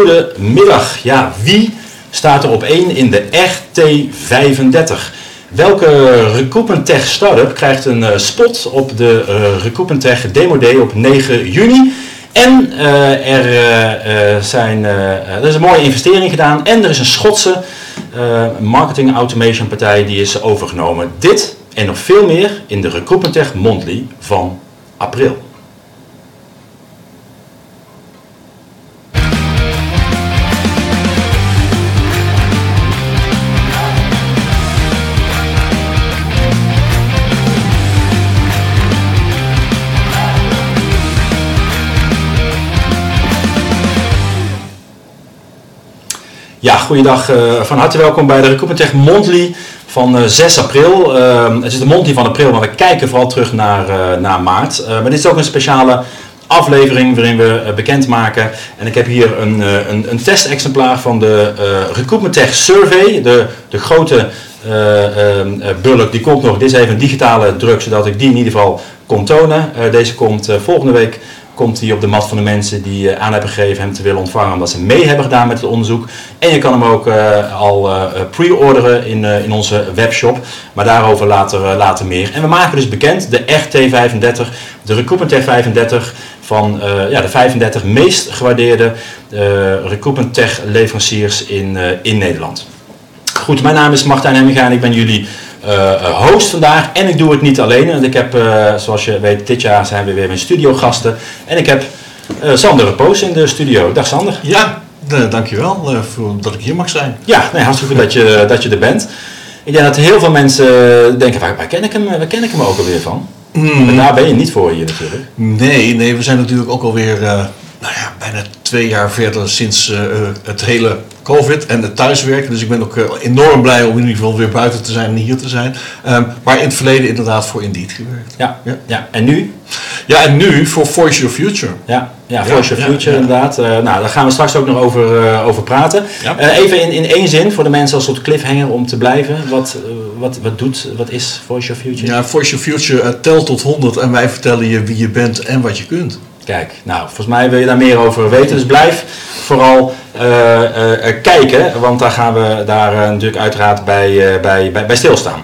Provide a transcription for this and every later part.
Goedemiddag. Ja, wie staat er op 1 in de RT35? Welke Recruitment Tech startup krijgt een eh, spot op de uh, Recruitment Tech Demo Day op 9 juni? En uh, er, zijn, er is een mooie investering gedaan en er is een Schotse marketing automation partij die is overgenomen. Dit en nog veel meer in de Recruitment Tech Monthly van april. Ja, goeiedag. Uh, van harte welkom bij de Recruitment Tech Monthly van uh, 6 april. Uh, het is de Monthly van april, maar we kijken vooral terug naar, uh, naar maart. maar dit is ook een speciale aflevering waarin we bekendmaken. En ik heb hier een, een, een testexemplaar van de Recruitment Tech Survey. De, de grote bulk, die komt nog. Dit is even een digitale druk, zodat ik die in ieder geval kon tonen. deze komt volgende week komt hij op de mat van de mensen die eh, aan hebben gegeven hem te willen ontvangen omdat ze mee hebben gedaan met het onderzoek. En je kan hem ook uh, al uh, pre-orderen in, in onze webshop, maar daarover later, later meer. En we maken dus bekend de RT35, de Recruitment T35 van ja, de 35 meest gewaardeerde Recruitment leveranciers in, in Nederland. Goed, mijn naam is Martijn Hemminga en ik ben jullie host vandaag. En ik doe het niet alleen. Want ik heb, uh, zoals je weet, dit jaar zijn we weer mijn studiogasten. En ik heb uh, Sander Poos in de studio. Dag Sander. Ja, dankjewel voor dat ik hier mag zijn. Ja, nee, hartstikke goed dat je, dat je er bent. Ik denk dat heel veel mensen denken, waar, waar, ken, ik hem, waar ken ik hem ook alweer van? Mm. Maar daar ben je niet voor hier natuurlijk. Nee, nee, we zijn natuurlijk ook alweer nou ja, bijna twee jaar verder sinds het hele COVID en het thuiswerken. Dus ik ben ook uh, enorm blij om in ieder geval weer buiten te zijn en hier te zijn. Um, maar in het verleden inderdaad voor Indeed gewerkt. Ja, ja. ja. en nu? Ja, en nu voor Voice Your Future. Ja, ja Voice Your Future inderdaad. Uh, nou, daar gaan we straks ook nog over, uh, over praten. even in, in één zin voor de mensen als soort cliffhanger om te blijven. Wat, wat, wat doet, wat is Voice Your Future? Ja, Voice Your Future telt tot 100 en wij vertellen je wie je bent en wat je kunt. Kijk, nou, volgens mij wil je daar meer over weten. Dus blijf vooral uh, uh, kijken, want daar gaan we daar natuurlijk uiteraard bij, bij, bij, stilstaan.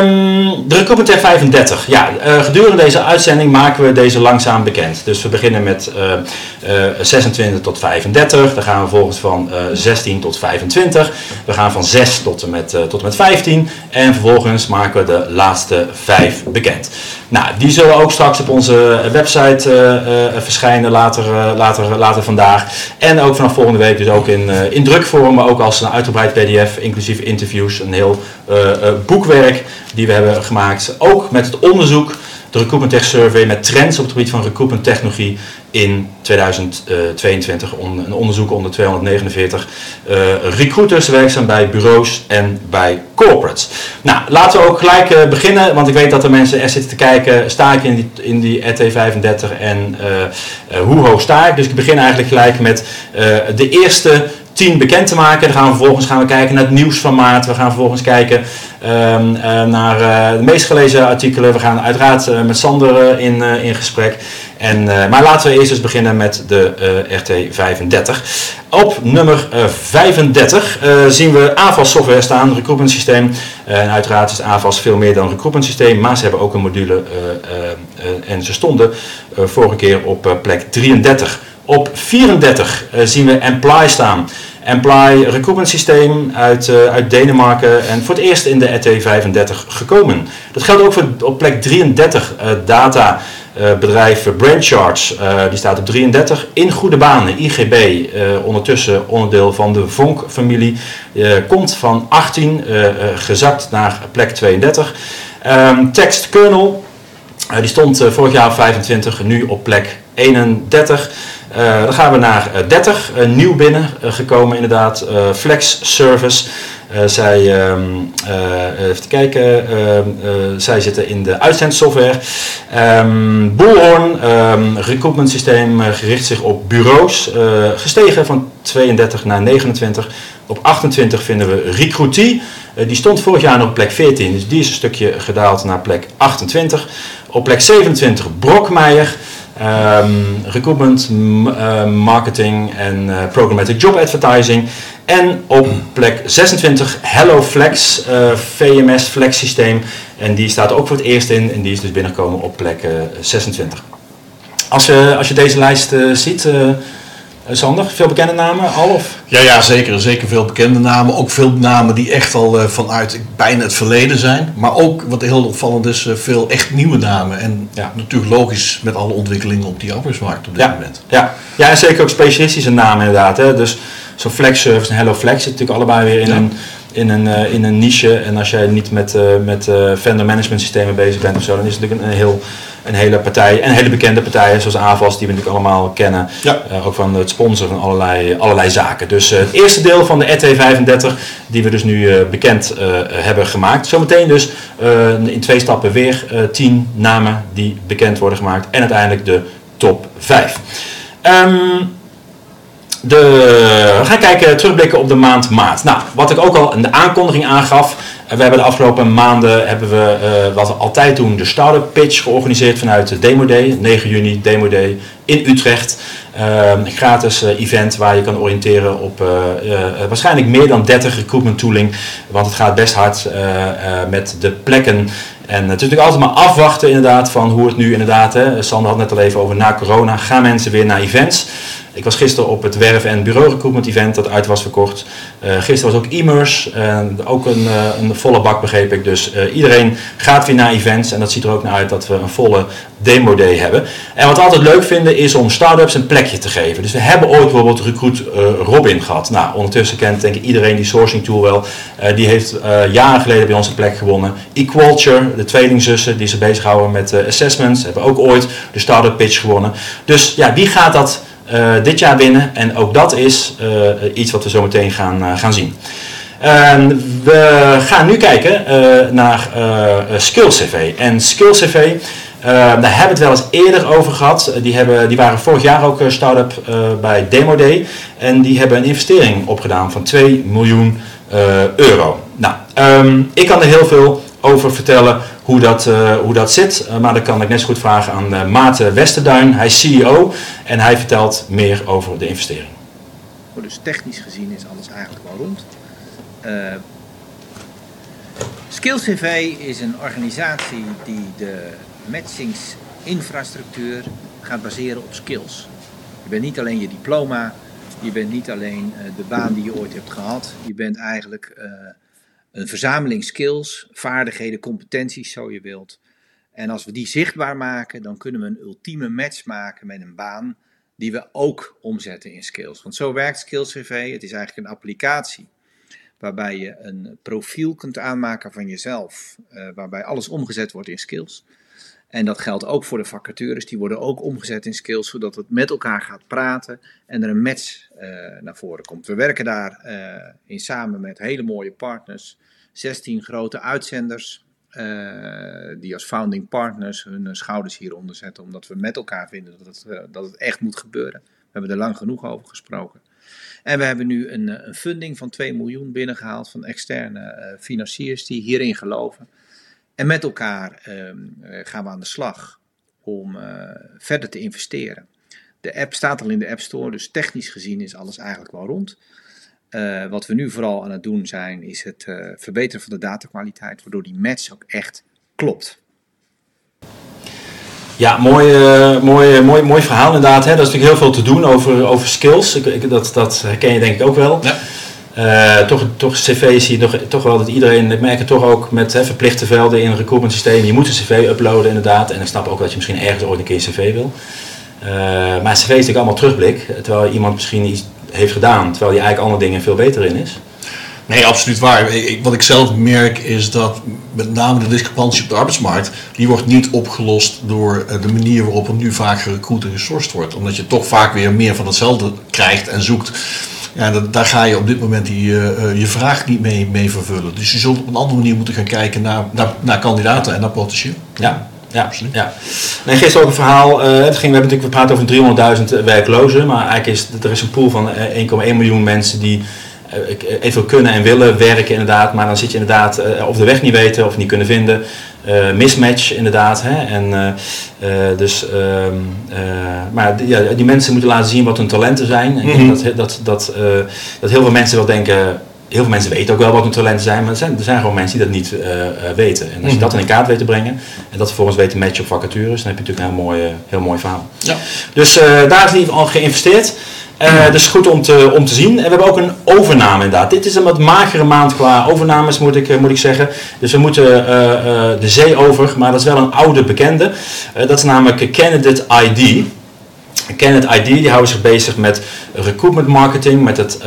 Um, de Recruitment 35. Ja, gedurende deze uitzending maken we deze langzaam bekend. Dus we beginnen met 26 tot 35. Dan gaan we vervolgens van 16 tot 25. We gaan van 6 tot en met, tot en met 15. En vervolgens maken we de laatste 5 bekend. Nou, die zullen ook straks op onze website verschijnen later, later, later vandaag. En ook vanaf volgende week dus ook in, in drukvorm, maar ook als een uitgebreid pdf, inclusief interviews, een heel boekwerk die we hebben gemaakt. Ook met het onderzoek, de Recruitment Tech Survey, met trends op het gebied van recruitment technologie in 2022. Een onderzoek onder 249 uh, recruiters werkzaam bij bureaus en bij corporates. Nou, laten we ook gelijk uh, beginnen, want ik weet dat er mensen er zitten te kijken. Sta ik in die, in die RT35 en hoe hoog sta ik? Dus ik begin eigenlijk gelijk met de eerste 10 bekend te maken. Dan gaan we vervolgens gaan we kijken naar het nieuws van maart. We gaan vervolgens kijken um, uh, naar uh, de meest gelezen artikelen. We gaan uiteraard uh, met Sander in, in gesprek. En, maar laten we eerst eens beginnen met de RT35. Op nummer 35 zien we AVAS software staan, recruitment systeem. en uiteraard is AVAS veel meer dan recruitment systeem, maar ze hebben ook een module en ze stonden vorige keer op plek 33. Op 34 uh, zien we Employ staan. Employ recruitment systeem uit, uh, uit Denemarken en voor het eerst in de RT35 gekomen. Dat geldt ook voor op plek 33 uh, data bedrijf Brandcharts. die staat op 33 in goede banen. IGB, ondertussen onderdeel van de Vonk-familie, komt van 18 gezakt naar plek 32. Um, ehm, Text Kernel, die stond vorig jaar op 25, nu op plek 31. Uh, dan gaan we naar 30, uh, nieuw binnengekomen inderdaad, Flex Service. zij, um, even kijken, ehm, zij zitten in de uitzendsoftware. Um, Bullhorn, recruitment systeem, gericht zich op bureaus, gestegen van 32 naar 29. Op 28 vinden we Recruitie, die stond vorig jaar nog op plek 14, dus die is een stukje gedaald naar plek 28. Op plek 27 Brokmeijer. Ehm, recruitment, m- eh, marketing en eh, programmatic job advertising. En op plek 26 HelloFlex, eh VMS Flex systeem. En die staat ook voor het eerst in en die is dus binnengekomen op plek eh, 26. Als je, als je deze lijst eh, ziet, eh, Sander, veel bekende namen al? Of? Ja, ja, zeker. Zeker veel bekende namen. Ook veel namen die echt al eh, vanuit bijna het verleden zijn. Maar ook, wat heel opvallend is, eh, veel echt nieuwe namen. En Ja. natuurlijk logisch met alle ontwikkelingen op die arbeidsmarkt op dit Ja. moment. Ja. ja, en zeker ook specialistische namen inderdaad. Hè? Dus zo'n Flex Service en Hello Flex zitten natuurlijk allebei weer in, Ja. een, in, een, eh, in een niche. En als jij niet met, eh, met eh, vendor management systemen bezig bent of zo, dan is het natuurlijk een, heel, een hele partij. En hele bekende partijen zoals Avas, die we natuurlijk allemaal kennen. Ja. Ook van het sponsoren van allerlei, allerlei zaken. Dus het eerste deel van de RT35, die we dus nu bekend hebben gemaakt. Zometeen dus in twee stappen weer eh, tien namen die bekend worden gemaakt. En uiteindelijk de top 5. De, we gaan kijken, terugblikken op de maand maart. Nou, wat ik ook al in de aankondiging aangaf. eh, We hebben de afgelopen maanden, hebben we, eh, wat we altijd doen, de Startup Pitch georganiseerd vanuit de Demo Day. 9 juni, Demo Day in Utrecht. Eh, een gratis eh, event waar je kan oriënteren op waarschijnlijk meer dan 30 recruitment tooling. Want het gaat best hard met de plekken. En het is natuurlijk altijd maar afwachten inderdaad van hoe het nu inderdaad, hè, Sander had net al even over na corona, gaan mensen weer naar events. Ik was gisteren op het werf- en bureau recruitment event dat uit was verkocht. Eh, gisteren was ook e-mers, ook een, eh, een volle bak begreep ik. Dus eh, iedereen gaat weer naar events en dat ziet er ook naar uit dat we een volle demo day hebben. En wat we altijd leuk vinden is om start-ups een plekje te geven. Dus we hebben ooit bijvoorbeeld Recruit eh, Robin gehad. Nou, ondertussen kent denk ik iedereen die sourcing tool wel. Eh, die heeft eh, jaren geleden bij ons een plek gewonnen. Equalture, de tweelingzussen die zich bezighouden met eh, assessments, hebben ook ooit de start-up pitch gewonnen. Dus ja, wie gaat dat eh, dit jaar winnen? En ook dat is eh, iets wat we zo meteen gaan, eh, gaan zien. Ehm, we gaan nu kijken eh, naar eh Skills CV. En Skills CV, eh, daar hebben we het wel eens eerder over gehad. Eh, die, hebben, die waren vorig jaar ook eh, start-up eh, bij Demo Day. En die hebben een investering opgedaan van 2 miljoen eh, euro. Nou, ehm, ik kan er heel veel over vertellen hoe dat, eh, hoe dat zit. Eh, maar dan kan ik net zo goed vragen aan uh, Maarten Westerduin. Hij is CEO en hij vertelt meer over de investering. Dus technisch gezien is alles eigenlijk wel rond. Uh, SkillsCV is een organisatie die de matchingsinfrastructuur gaat baseren op skills. Je bent niet alleen je diploma, je bent niet alleen de baan die je ooit hebt gehad, je bent eigenlijk een verzameling skills, vaardigheden, competenties, zo je wilt. En als we die zichtbaar maken, dan kunnen we een ultieme match maken met een baan die we ook omzetten in skills. Want zo werkt Skills CV. Het is eigenlijk een applicatie waarbij je een profiel kunt aanmaken van jezelf, uh, waarbij alles omgezet wordt in skills. En dat geldt ook voor de vacatures, die worden ook omgezet in skills, zodat het met elkaar gaat praten en er een match uh, naar voren komt. We werken daar uh, in samen met hele mooie partners, 16 grote uitzenders, uh, die als founding partners hun schouders hieronder zetten, omdat we met elkaar vinden dat het, dat het echt moet gebeuren. We hebben er lang genoeg over gesproken. En we hebben nu een, een funding van 2 miljoen binnengehaald van externe financiers die hierin geloven. En met elkaar gaan we aan de slag om verder te investeren. De app staat al in de App Store, dus technisch gezien is alles eigenlijk wel rond. Uh, wat we nu vooral aan het doen zijn, is het uh, verbeteren van de datakwaliteit, waardoor die match ook echt klopt. Ja, mooi, uh, mooi, mooi, mooi verhaal inderdaad. Hè. Dat is natuurlijk heel veel te doen over, over skills. Ik, ik, dat, dat herken je denk ik ook wel. Ja. Uh, toch, toch cv zie je toch, wel dat iedereen, ik merk het toch ook met hè, verplichte velden in een recruitment systeem. Je moet een cv uploaden inderdaad. En ik snap ook dat je misschien ergens ooit een keer cv wil. Uh, maar cv is natuurlijk allemaal terugblik. Terwijl iemand misschien iets heeft gedaan, terwijl hij eigenlijk andere dingen veel beter in is. Nee, absoluut waar. Wat ik zelf merk is dat met name de discrepantie op de arbeidsmarkt, die wordt niet opgelost door eh, de manier waarop er nu vaak gerecruit en gesourced wordt. Omdat je toch vaak weer meer van hetzelfde krijgt en zoekt. Ja, dat, daar ga je op dit moment die, uh, je vraag niet mee, mee vervullen. Dus je zult op een andere manier moeten gaan kijken naar, naar, naar kandidaten en naar potentieel. Ja, ja, absoluut. Ja. Nee, gisteren ook een verhaal. Uh, het ging, we hebben natuurlijk we praten over 300.000 werklozen, maar eigenlijk is er is een pool van 1,1 miljoen mensen die even kunnen en willen werken inderdaad, maar dan zit je inderdaad uh, of de weg niet weten of niet kunnen vinden. Eh, mismatch inderdaad. Hè? En, eh, eh, dus, ehm, eh, maar die, ja, die mensen moeten laten zien wat hun talenten zijn. En Mhm. dat, dat, dat, dat heel veel mensen wel denken... Heel veel mensen weten ook wel wat hun talenten zijn, maar er zijn, er zijn gewoon mensen die dat niet weten. En als je Mhm. dat in kaart weet te brengen en dat vervolgens weet te matchen op vacatures, dan heb je natuurlijk een heel mooi, heel mooi verhaal. Ja. Dus daar is in ieder geval geïnvesteerd. Eh, dus goed om te, om te zien. En we hebben ook een overname inderdaad. Dit is een wat magere maand qua overnames moet ik, eh, moet ik zeggen. Dus we moeten eh, de zee over, maar dat is wel een oude bekende. Dat is namelijk Candidate ID. Candidate ID die houden zich bezig met recruitment marketing, met het,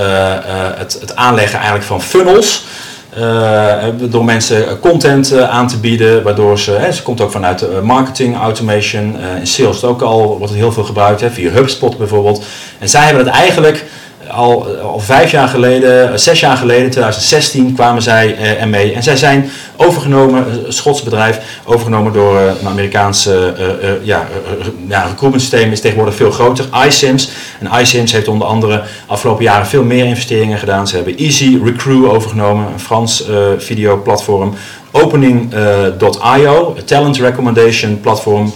het, het aanleggen eigenlijk van funnels. Eh, door mensen content eh, aan te bieden, waardoor ze, hè, ze komt ook vanuit eh, marketing, automation, eh in sales ook al, wordt het heel veel gebruikt, hè, via HubSpot bijvoorbeeld. En zij hebben het eigenlijk al, al vijf jaar geleden, eh, zes jaar geleden, in 2016 kwamen zij eh, ermee. En zij zijn overgenomen, een Schots bedrijf, overgenomen door eh, een Amerikaanse eh, eh, ja, eh, eh, ja, recruitment systeem is tegenwoordig veel groter, iSims. En iSims heeft onder andere afgelopen jaren veel meer investeringen gedaan. Ze hebben Easy Recruit overgenomen, een Frans eh videoplatform. Opening.io, een talent recommendation platform.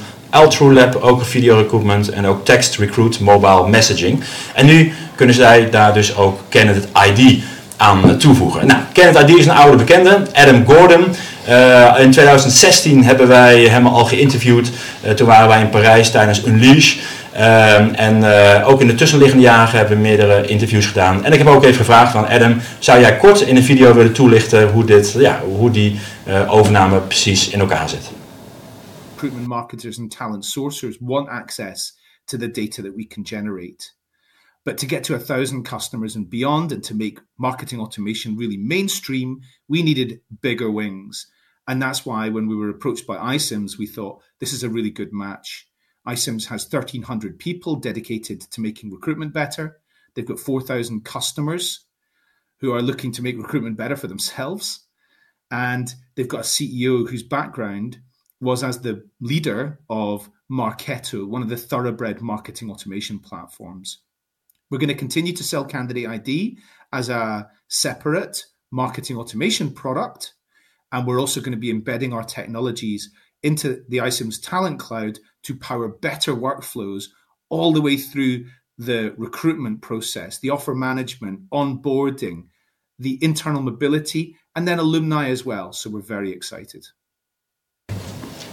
Lab ook video recruitment en ook text recruit mobile messaging. En nu kunnen zij daar dus ook Candidate ID aan eh, toevoegen. Nou, Candidate ID is een oude bekende, Adam Gordon. Eh, in 2016 hebben wij hem al geïnterviewd. Eh, toen waren wij in Parijs tijdens Unleash. Ehm, en eh, ook in de tussenliggende jaren hebben we meerdere interviews gedaan. En ik heb ook even gevraagd van Adam, zou jij kort in een video willen toelichten hoe, dit, ja, hoe die eh, overname precies in elkaar zit? recruitment marketers and talent sourcers want access to the data that we can generate. But to get to a thousand customers and beyond, and to make marketing automation really mainstream, we needed bigger wings. And that's why when we were approached by iSIMS, we thought this is a really good match. iSIMS has 1,300 people dedicated to making recruitment better. They've got 4,000 customers who are looking to make recruitment better for themselves. And they've got a CEO whose background was as the leader of Marketo, one of the thoroughbred marketing automation platforms. We're going to continue to sell Candidate ID as a separate marketing automation product. And we're also going to be embedding our technologies into the iSIMS Talent Cloud to power better workflows all the way through the recruitment process, the offer management, onboarding, the internal mobility, and then alumni as well. So we're very excited.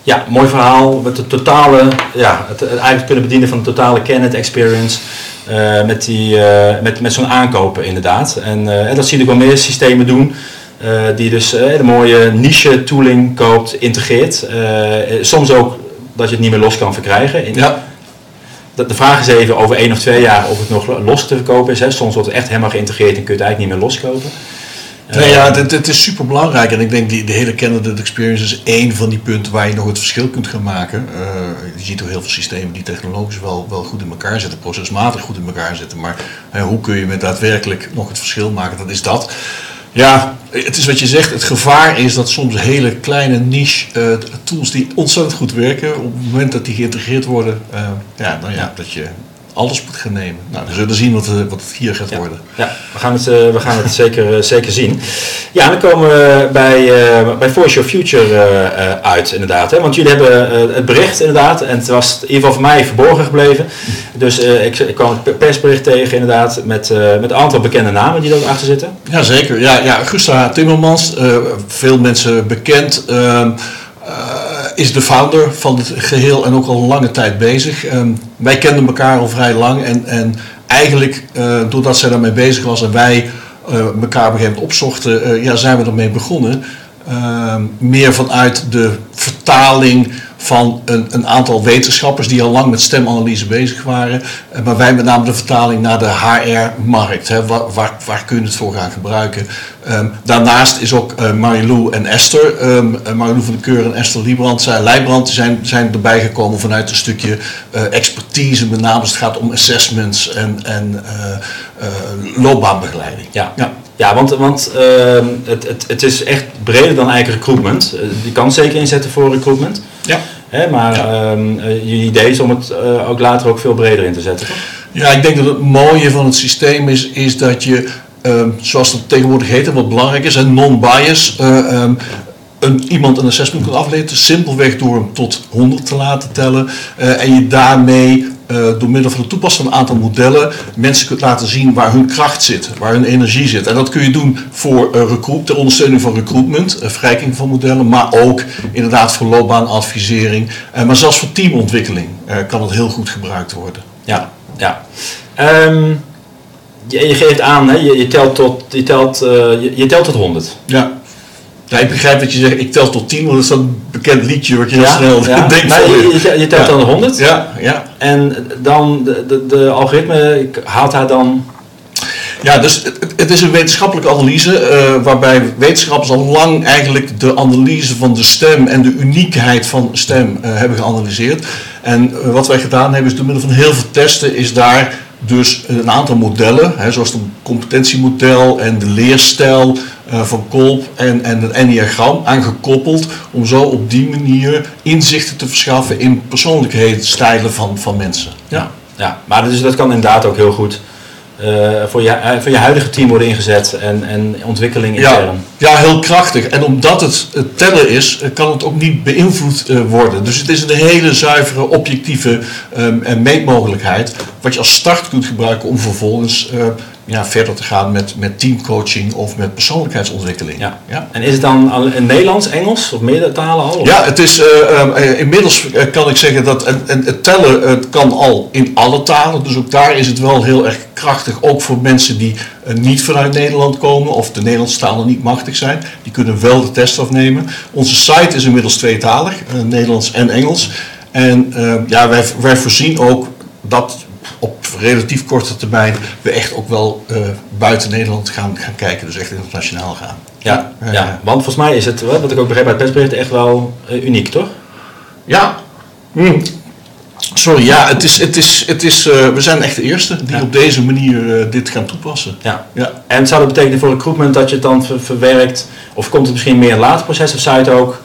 Ja, mooi verhaal. Met de totale, ja, het, eigenlijk kunnen bedienen van de totale Canet experience. Eh, met die, eh, met, met zo'n aankopen inderdaad. En, eh, en dat zie ik wel meer systemen doen. die dus de mooie niche tooling koopt, integreert. Soms ook dat je het niet meer los kan verkrijgen. In- Ja, de, de vraag is even over één of twee jaar of het nog los te verkopen is. Hè. Soms wordt het echt helemaal geïntegreerd en kun je het eigenlijk niet meer loskopen. Nee, ja, het, het is super belangrijk en ik denk die de hele candidate experience is één van die punten waar je nog het verschil kunt gaan maken. Eh, je ziet ook heel veel systemen die technologisch wel, wel goed in elkaar zitten, procesmatig goed in elkaar zitten, maar eh, hoe kun je met daadwerkelijk nog het verschil maken? Dat is dat. Ja, het is wat je zegt. Het gevaar is dat soms hele kleine niche eh, tools die ontzettend goed werken, op het moment dat die geïntegreerd worden, eh, ja, dan ja, dat je alles moet gaan nemen. Nou, we zullen zien wat, eh, wat het hier gaat worden. Ja, we gaan het, eh, we gaan het zeker, eh, zeker zien. Ja, dan komen we bij, bij Voice Your Future uit, inderdaad. Hè? Want jullie hebben het bericht, inderdaad, en het was in ieder geval voor mij verborgen gebleven. Dus ik, ik kwam het persbericht tegen, inderdaad, met, met een aantal bekende namen die er ook achter zitten. Jazeker, ja, ja, Gusta Timmermans, veel mensen bekend, ehm, eh, is de founder van het geheel en ook al een lange tijd bezig. Ehm, wij kenden elkaar al vrij lang en, en eigenlijk eh, doordat zij daarmee bezig was en wij eh, elkaar op een gegeven moment opzochten, eh, ja, zijn we ermee begonnen. Ehm, meer vanuit de vertaling van een, een aantal wetenschappers die al lang met stemanalyse bezig waren. Eh, Maar wij met name de vertaling naar de HR-markt. Waar, waar, waar kun je het voor gaan gebruiken? Ehm, daarnaast is ook eh, Marilou en Esther, eh, Marilou van de Keur en Esther Liebrand, zij, Leijbrand, die zijn, zijn erbij gekomen vanuit een stukje expertise. Met name als het gaat om assessments en, en loopbaanbegeleiding. Ja. Ja. Ja, want, want ehm, het, het, het is echt breder dan eigenlijk recruitment. Je kan het zeker inzetten voor recruitment. Ja. Hè, maar Ja. ehm, eh, je idee is om het eh, ook later ook veel breder in te zetten, toch? Ja, ik denk dat het mooie van het systeem is, is dat je, ehm, zoals dat tegenwoordig heet en wat belangrijk is, een non-bias, eh, ehm, een, iemand een assessment kunt afleveren. Simpelweg door hem tot 100 te laten tellen. en je daarmee door middel van het toepassen van een aantal modellen mensen kunt laten zien waar hun kracht zit, waar hun energie zit. En dat kun je doen voor eh, recruit, ter ondersteuning van recruitment, eh, verrijking van modellen, maar ook inderdaad voor loopbaanadvisering. Eh, maar zelfs voor teamontwikkeling eh, kan het heel goed gebruikt worden. Ja, ja. Ehm, je, je geeft aan, hè, je, je telt tot, je telt, eh, je, je telt tot 100. Ja. Ja, ik begrijp dat je zegt, ik tel tot 10, want dat is een bekend liedje wat je heel snel ja. denkt je, je, je telt Ja. dan 100. Ja, ja. En dan, de, de, de algoritme haalt daar dan... Ja, dus het, het is een wetenschappelijke analyse eh, waarbij wetenschappers al lang eigenlijk de analyse van de stem en de uniekheid van stem eh, hebben geanalyseerd. En eh, wat wij gedaan hebben is door middel van heel veel testen is daar dus een aantal modellen, hè, zoals het competentiemodel en de leerstijl eh, van Kolb en, en het enneagram aangekoppeld om zo op die manier inzichten te verschaffen in persoonlijkheidsstijlen van, van mensen. Ja. Ja, maar dus dat kan inderdaad ook heel goed eh, voor, je, eh, voor je huidige team worden ingezet en, en ontwikkeling Ja, intern. ja, heel krachtig. En omdat het, het tellen is, kan het ook niet beïnvloed worden. Dus het is een hele zuivere, objectieve ehm, en meetmogelijkheid. Wat je als start kunt gebruiken om vervolgens ja, verder te gaan met, met teamcoaching of met persoonlijkheidsontwikkeling. Ja. Ja. En is het dan in Nederlands, Engels of meerdere talen al? Ja, het is, eh, ehm, eh, inmiddels eh, kan ik zeggen dat en, en het tellen het kan al in alle talen. Dus ook daar is het wel heel erg krachtig. Ook voor mensen die eh, niet vanuit Nederland komen of de Nederlandse talen niet machtig zijn. Die kunnen wel de test afnemen. Onze site is inmiddels tweetalig, eh, Nederlands en Engels. En ja, wij, wij voorzien ook dat op relatief korte termijn we echt ook wel eh, buiten Nederland gaan, gaan kijken. Dus echt internationaal gaan. Ja, Eh, ja, want volgens mij is het, wat ik ook begreep uit het persbericht, echt wel eh, uniek, toch? Ja. Hmm. Sorry, ja, het is, het is, het is, eh, we zijn echt de eerste die Ja. op deze manier eh, dit gaan toepassen. Ja. Ja. En zou dat betekenen voor recruitment dat je het dan ver- verwerkt, of komt het misschien meer een later proces, of zou je het ook eh,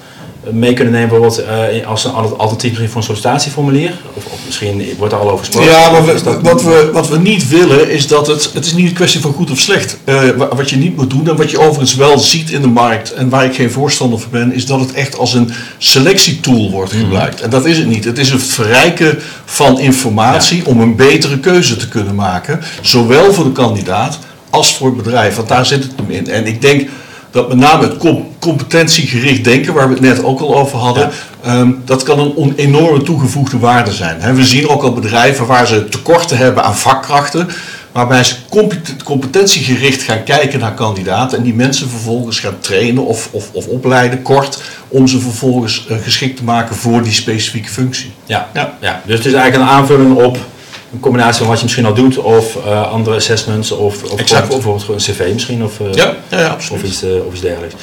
mee kunnen nemen bijvoorbeeld eh, als een al- alternatief misschien voor een sollicitatieformulier? Of, of misschien wordt er al over gesproken? Ja, maar we- dat- wat, we, wat we niet willen is dat het, het is niet een kwestie van goed of slecht. Eh, wa- wat je niet moet doen en wat je overigens wel ziet in de markt en waar ik geen voorstander van ben, is dat het echt als een selectietool wordt gebruikt. En dat is het niet. Het is een verrijken van informatie om een betere keuze te kunnen maken, zowel voor de kandidaat als voor het bedrijf. Want daar zit het hem in. En ik denk dat met name het com- competentiegericht denken, waar we het net ook al over hadden, ehm, dat kan een enorme toegevoegde waarde zijn. We zien ook al bedrijven waar ze tekorten hebben aan vakkrachten, waarbij ze compet- competentiegericht gaan kijken naar kandidaten en die mensen vervolgens gaan trainen of, of, of opleiden, kort, om ze vervolgens eh, geschikt te maken voor die specifieke functie. Ja. Ja. Ja. dus het is eigenlijk een aanvulling op een combinatie van wat je misschien al doet, of eh, andere assessments, of, of Exact. bijvoorbeeld een cv misschien, of, eh, Ja, ja, ja absoluut. of, iets, eh, of iets dergelijks.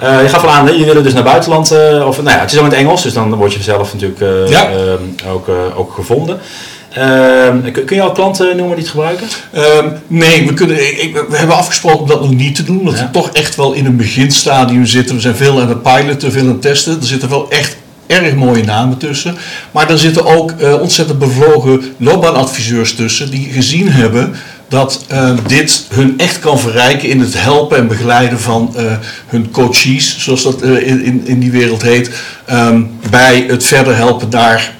Je gaf al aan, je willen dus naar buitenland, of nou ja, het is ook in het Engels, dus dan word je zelf natuurlijk Ja. ook, ook gevonden. Ehm, kun, je al klanten noemen die het gebruiken? Ehm, nee, we, kunnen, we hebben afgesproken om dat nog niet te doen. Omdat Ja. we toch echt wel in een beginstadium zitten. We zijn veel aan het piloten, veel aan het testen. Er zitten wel echt erg mooie namen tussen. Maar er zitten ook eh, ontzettend bevlogen loopbaanadviseurs tussen. Die gezien hebben dat eh, dit hun echt kan verrijken in het helpen en begeleiden van eh, hun coaches. Zoals dat in, in, in die wereld heet. ehm, bij het verder helpen naar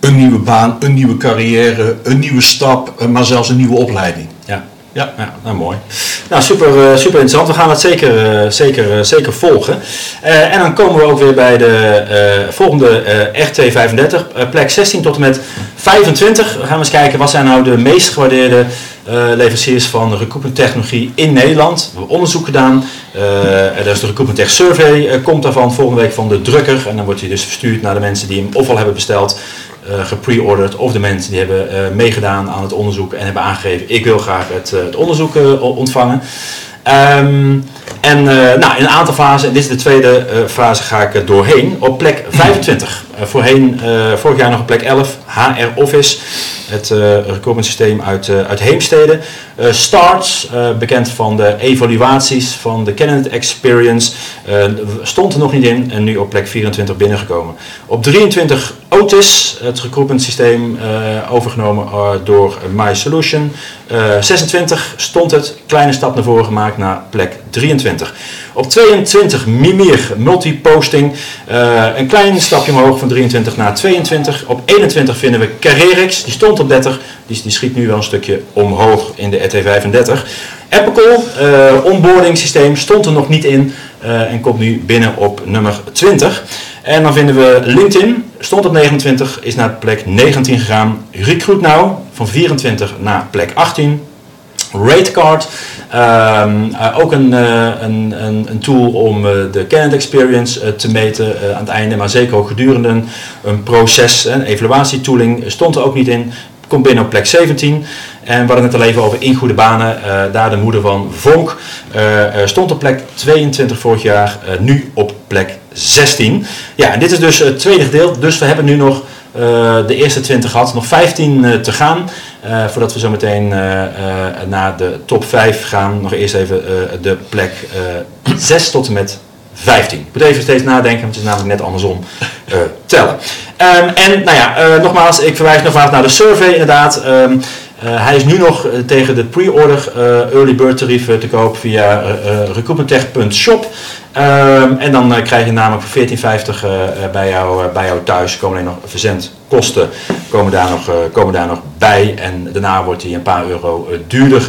een nieuwe baan, een nieuwe carrière, een nieuwe stap, maar zelfs een nieuwe opleiding. Ja. Ja. Nou mooi. Nou, super, eh, super interessant. We gaan het zeker, eh, zeker, eh, zeker volgen. En dan komen we ook weer bij de volgende eh RT35, eh, plek 16 tot en met 25. We gaan eens kijken wat zijn nou de meest gewaardeerde leveranciers van recruitment technologie in Nederland. We hebben onderzoek gedaan. Er is de Recruitment Survey, komt daarvan volgende week van de drukker. En dan wordt hij dus verstuurd naar de mensen die hem of al hebben besteld eh gepre-ordered of de mensen die hebben eh, meegedaan aan het onderzoek en hebben aangegeven ik wil graag het, eh, het onderzoek ontvangen. Ehm, en nou, in een aantal fasen, en dit is de tweede fase, ga ik doorheen. Op plek 25. Voorheen, vorig jaar nog op plek 11, HR Office het uh, recruitment systeem uit, uit Heemstede. Starts, bekend van de evaluaties van de candidate experience, stond er nog niet in en nu op plek 24 binnengekomen. Op 23 Otis, het recruitment systeem overgenomen door My Solution. 26 stond het, kleine stap naar voren gemaakt naar plek 23. Op 22 Mimir Multiposting, een klein stapje omhoog van 23 naar 22. Op 21 vinden we Carrerix, die stond op 30, die, die schiet nu wel een stukje omhoog in de RT35. Apple, uh, onboarding systeem, stond er nog niet in uh, en komt nu binnen op nummer 20. En dan vinden we LinkedIn, stond op 29, is naar plek 19 gegaan. Recruit Now, van 24 naar plek 18. Ratecard, um, uh, ook een, uh, een, een, een, tool om uh, de candidate experience te meten aan het einde, maar zeker ook gedurende een proces. Een evaluatietooling stond er ook niet in komt binnen op plek 17. En we hadden het al even over In Goede Banen. Daar de moeder van Vonk stond op plek 22 vorig jaar, nu op plek 16. Ja, en dit is dus het tweede deel. Dus we hebben nu nog de eerste 20 gehad, nog 15 te gaan. Voordat we zo meteen naar de top 5 gaan, nog eerst even de plek 6 tot en met 15. Ik moet even steeds nadenken, want het is namelijk net andersom tellen. Um, en nou ja, nogmaals, ik verwijs nogmaals naar de survey inderdaad. Uh, hij is nu nog tegen de pre-order early bird tarieven te koop via recruitmenttech.shop. Um, en dan krijg je namelijk voor 14,50 bij, jou, bij jou thuis komen alleen nog verzendkosten komen daar nog, komen daar nog bij. En daarna wordt hij een paar euro duurder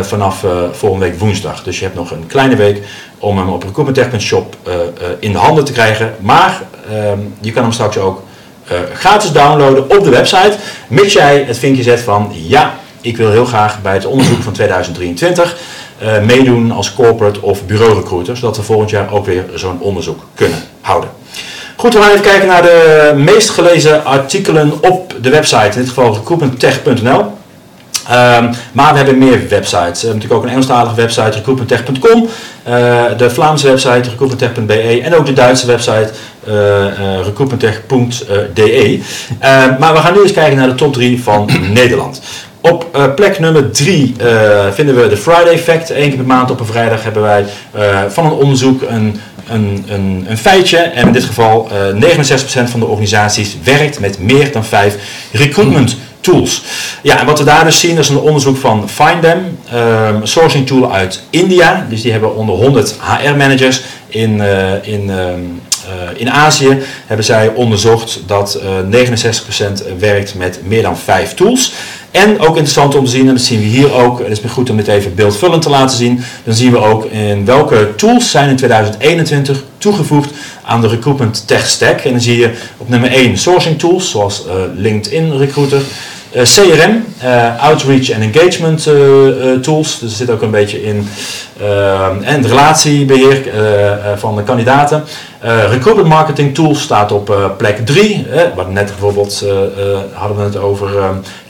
vanaf volgende week woensdag. Dus je hebt nog een kleine week om hem op recruitmenttech.shop uh, in de handen te krijgen. Maar uh, je kan hem straks ook gratis downloaden op de website. Mits jij het vinkje zet van ja, ik wil heel graag bij het onderzoek van 2023 uh, meedoen als corporate of bureau recruiter. Zodat we volgend jaar ook weer zo'n onderzoek kunnen houden. Goed, we gaan even kijken naar de meest gelezen artikelen op de website. In dit geval recruitmenttech.nl. Um, maar we hebben meer websites. We hebben natuurlijk ook een Engelstalige website, recruitmenttech.com. Uh, de Vlaamse website, recruitmenttech.be. En ook de Duitse website, uh, maar we gaan nu eens kijken naar de top 3 van Nederland. Op plek nummer 3 uh, vinden we de Friday Fact. Eén keer per maand op een vrijdag hebben wij van een onderzoek een, een, een, een, feitje. En in dit geval 69% van de organisaties werkt met meer dan 5 recruitment tools. Ja, en wat we daar dus zien is een onderzoek van Findem, um, sourcing tool uit India. Dus die hebben onder 100 HR-managers in, uh, in, uh, in Azië hebben zij onderzocht dat 69% werkt met meer dan 5 tools. En ook interessant om te zien, en dat zien we hier ook, het is goed om dit even beeldvullend te laten zien, dan zien we ook in welke tools zijn in 2021 toegevoegd aan de recruitment tech stack. En dan zie je op nummer 1 sourcing tools, zoals LinkedIn Recruiter. Uh, CRM, uh, Outreach en Engagement uh, tools. Dus er zit ook een beetje in. en relatiebeheer van de kandidaten. recruitment marketing tools staat op plek 3. wat net bijvoorbeeld hadden we het over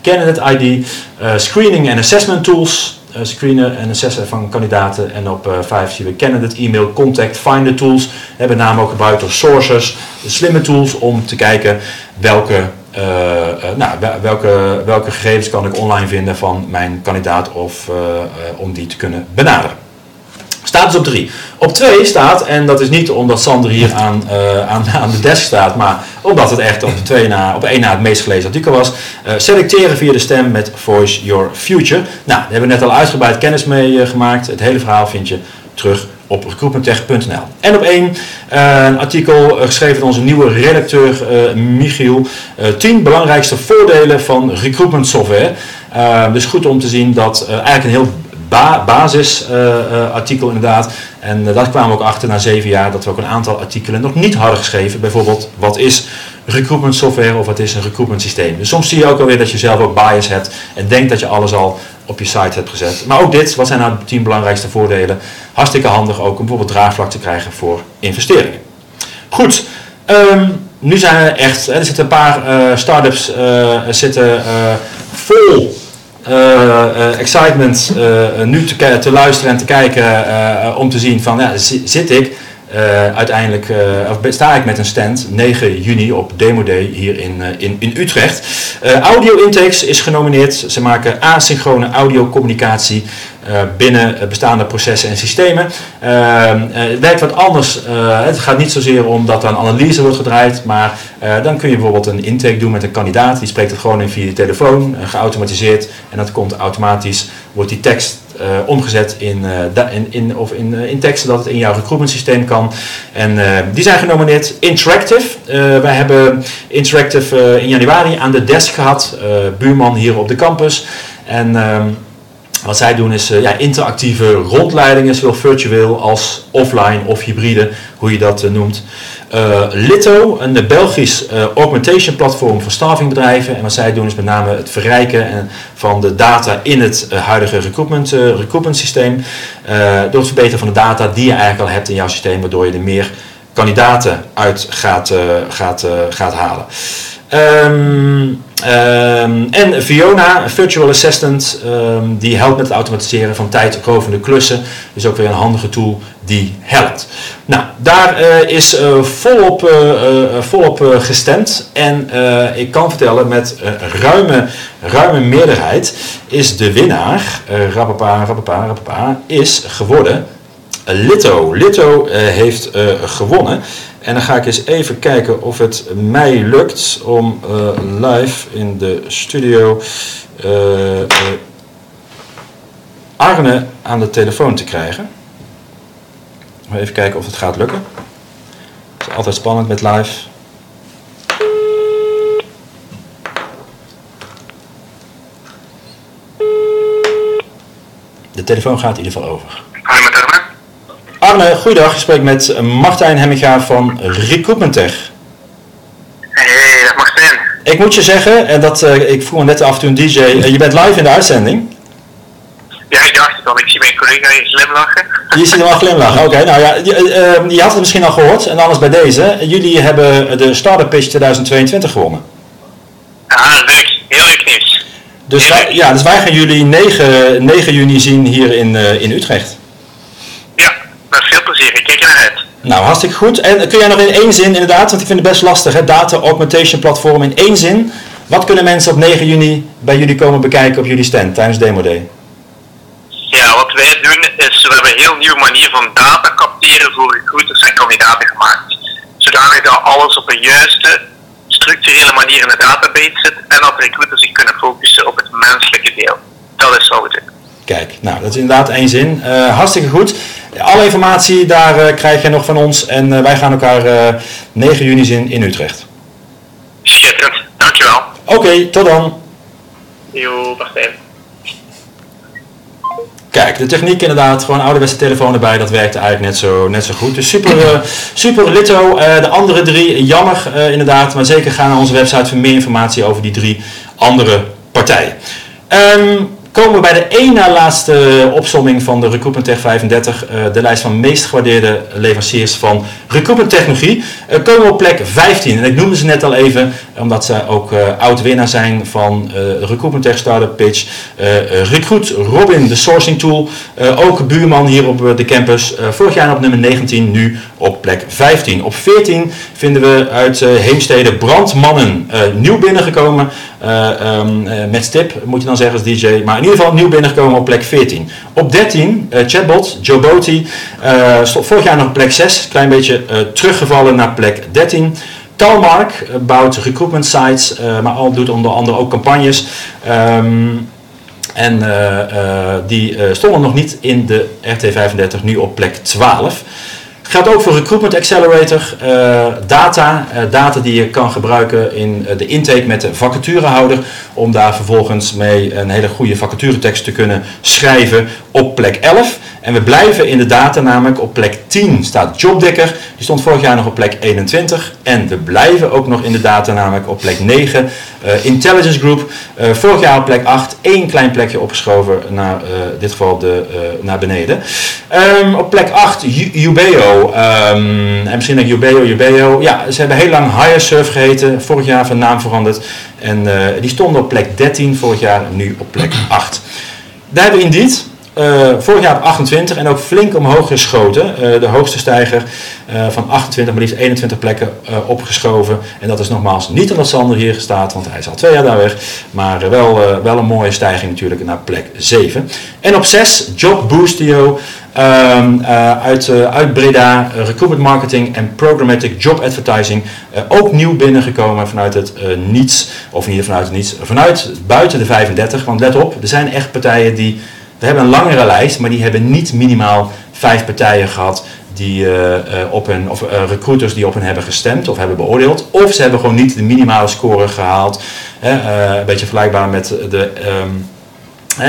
candidate ID. screening en assessment tools. screenen en assessen van kandidaten. En op 5 zien we candidate e-mail contact finder tools. Hebben met name ook gebruikt door sources. Slimme tools om te kijken welke uh, uh, nou, welke, welke gegevens kan ik online vinden van mijn kandidaat of uh, om die te kunnen benaderen. Staat dus op 3. Op 2 staat, en dat is niet omdat Sander hier aan, aan, aan de desk staat, maar omdat het echt op, twee na, op één na het meest gelezen artikel was. selecteren via de stem met Voice Your Future. Nou, daar hebben we net al uitgebreid kennis mee gemaakt. Het hele verhaal vind je terug op recruitmenttech.nl. En op één uh, een artikel uh, geschreven door onze nieuwe redacteur uh, Michiel. 10 belangrijkste voordelen van recruitment software. dus goed om te zien dat eigenlijk een heel ba basisartikel inderdaad. En daar kwamen we ook achter na zeven jaar dat we ook een aantal artikelen nog niet hadden geschreven. Bijvoorbeeld wat is recruitment software of wat is een recruitment systeem. Dus soms zie je ook alweer dat je zelf ook bias hebt en denkt dat je alles al op je site hebt gezet. Maar ook dit, wat zijn nou de 10 belangrijkste voordelen? Hartstikke handig ook om bijvoorbeeld draagvlak te krijgen voor investeringen. Goed, um, nu zijn er echt, er zitten een paar uh, start-ups uh, zitten uh, vol excitement nu te, te, luisteren en te kijken om te zien van, ja, zit ik eh, uiteindelijk uh, sta ik met een stand 9 juni op Demo Day hier in, in, in Utrecht. Audio Intakes is genomineerd. Ze maken asynchrone audiocommunicatie binnen bestaande processen en systemen. het werkt wat anders. het gaat niet zozeer om dat er een analyse wordt gedraaid, maar dan kun je bijvoorbeeld een intake doen met een kandidaat. Die spreekt het gewoon in via de telefoon, geautomatiseerd. En dat komt automatisch, wordt die tekst uh, omgezet in, uh, in, in, of in, uh, in tekst, zodat het in jouw recruitment systeem kan. En die zijn genomineerd. Interactive. wij hebben Interactive in januari aan de desk gehad. buurman hier op de campus. En ehm, wat zij doen is ja, interactieve rondleidingen, zowel virtueel als offline of hybride, hoe je dat noemt. Uh, Litto, een Belgisch augmentation platform voor staffingbedrijven. En wat zij doen is met name het verrijken van de data in het huidige recruitment, recruitment systeem. door het verbeteren van de data die je eigenlijk al hebt in jouw systeem, waardoor je er meer kandidaten uit gaat, gaat, gaat halen. Um, um, en Fiona, een virtual assistant, um, die helpt met het automatiseren van tijdrovende klussen. Dus ook weer een handige tool die helpt. Nou, daar uh, is uh, volop, uh, volop gestemd. En ik kan vertellen, met ruime, ruime meerderheid is de winnaar, uh, rapapa, rapapa, rapapa, is geworden Litto. Litto heeft gewonnen. En dan ga ik eens even kijken of het mij lukt om uh, live in de studio uh, uh, Arne aan de telefoon te krijgen. Even kijken of het gaat lukken. Het is altijd spannend met live. De telefoon gaat in ieder geval over. Arne. Arne, goeiedag. Je spreekt met Martijn Hemminga van Recruitment Tech. Hey, dag Martijn. Ik moet je zeggen, en dat, uh, ik vroeg net af en toe een DJ, uh, je bent live in de uitzending. Ja, ik dacht het al. Ik zie mijn collega hier glimlachen. Je ziet hem al glimlachen, oké. Okay, nou ja, je, uh, je, had het misschien al gehoord, en anders bij deze. Jullie hebben de Startup Pitch 2022 gewonnen. Ah, leuk. Heel leuk nieuws. Dus, wij, ja, dus wij gaan jullie 9, 9 juni zien hier in, in Utrecht. Met veel plezier, ik kijk er naar uit. Nou, hartstikke goed. En kun jij nog in één zin, inderdaad, want ik vind het best lastig, hè, data augmentation platform in één zin. Wat kunnen mensen op 9 juni bij jullie komen bekijken op jullie stand tijdens Demo Day? Ja, wat wij doen is, we hebben een heel nieuwe manier van data capteren voor recruiters en kandidaten gemaakt. Zodanig dat alles op een juiste, structurele manier in de database zit en dat recruiters zich kunnen focussen op het menselijke deel. Dat is we doen. Kijk, nou dat is inderdaad één zin. Uh, hartstikke goed. Alle informatie daar uh, krijg je nog van ons en uh, wij gaan elkaar 9 juni zien in Utrecht. Schitterend, dankjewel. Oké, okay, tot dan. Jo, wacht even. Kijk, de techniek inderdaad, gewoon ouderwetse telefoon erbij, dat werkte eigenlijk net zo, net zo goed. Dus super, uh, super litto. Uh, de andere drie, jammer uh, inderdaad, maar zeker ga naar onze website voor meer informatie over die drie andere partijen. Um, komen we bij de één na laatste opsomming van de Recruitment Tech 35, uh, de lijst van meest gewaardeerde leveranciers van recruitment technologie. Uh, komen we op plek 15. En ik noemde ze net al even, omdat ze ook uh, oud-winnaar zijn van de Recruitment Tech Startup Pitch. Recruit Robin, de sourcing tool, ook buurman hier op de campus. vorig jaar op nummer 19, nu op plek 15. Op 14 vinden we uit Heemstede Brandmannen, nieuw binnengekomen. Um, met stip moet je dan zeggen als DJ, maar in ieder geval nieuw binnengekomen op plek 14. Op 13, uh, chatbot, Joboti, uh, stond vorig jaar nog op plek 6, klein beetje teruggevallen naar plek 13. Talmark bouwt recruitment sites, maar al doet onder andere ook campagnes. Um, en die stonden nog niet in de RT35, nu op plek 12. Geldt ook voor Recruitment Accelerator. Uh, data, uh, data die je kan gebruiken in uh, de intake met de vacaturehouder. Om daar vervolgens mee een hele goede vacaturetekst te kunnen schrijven op plek 11. En we blijven in de data namelijk op plek 10 staat Jobdikker. Die stond vorig jaar nog op plek 21. En we blijven ook nog in de data namelijk op plek 9. Intelligence Group. vorig jaar op plek 8. één klein plekje opgeschoven naar in dit geval de, naar beneden. Um, op plek 8 Ubeo. Um, en misschien denk je Ubeo, Ubeo. Ja, ze hebben heel lang Surf geheten. Vorig jaar van naam veranderd. En uh, die stonden op plek 13 vorig jaar, nu op plek 8. Daar hebben we Indeed. Eh, vorig jaar op 28 en ook flink omhoog geschoten. Eh, de hoogste stijger eh, van 28, maar liefst 21 plekken opgeschoven. En dat is nogmaals niet omdat Sander hier staat, want hij is al twee jaar daar weg. Maar wel, wel een mooie stijging natuurlijk naar plek 7. En op 6, Job Boostio. ehm, eh, uit, uit Breda, recruitment marketing en programmatic job advertising. Ook nieuw binnengekomen vanuit het niets, of niet vanuit het niets, vanuit buiten de 35. Want let op, er zijn echt partijen die, we hebben een langere lijst, maar die hebben niet minimaal vijf partijen gehad die eh, eh, op hun, of eh, recruiters die op hen hebben gestemd of hebben beoordeeld. Of ze hebben gewoon niet de minimale score gehaald. Hè, een beetje vergelijkbaar met de... ehm,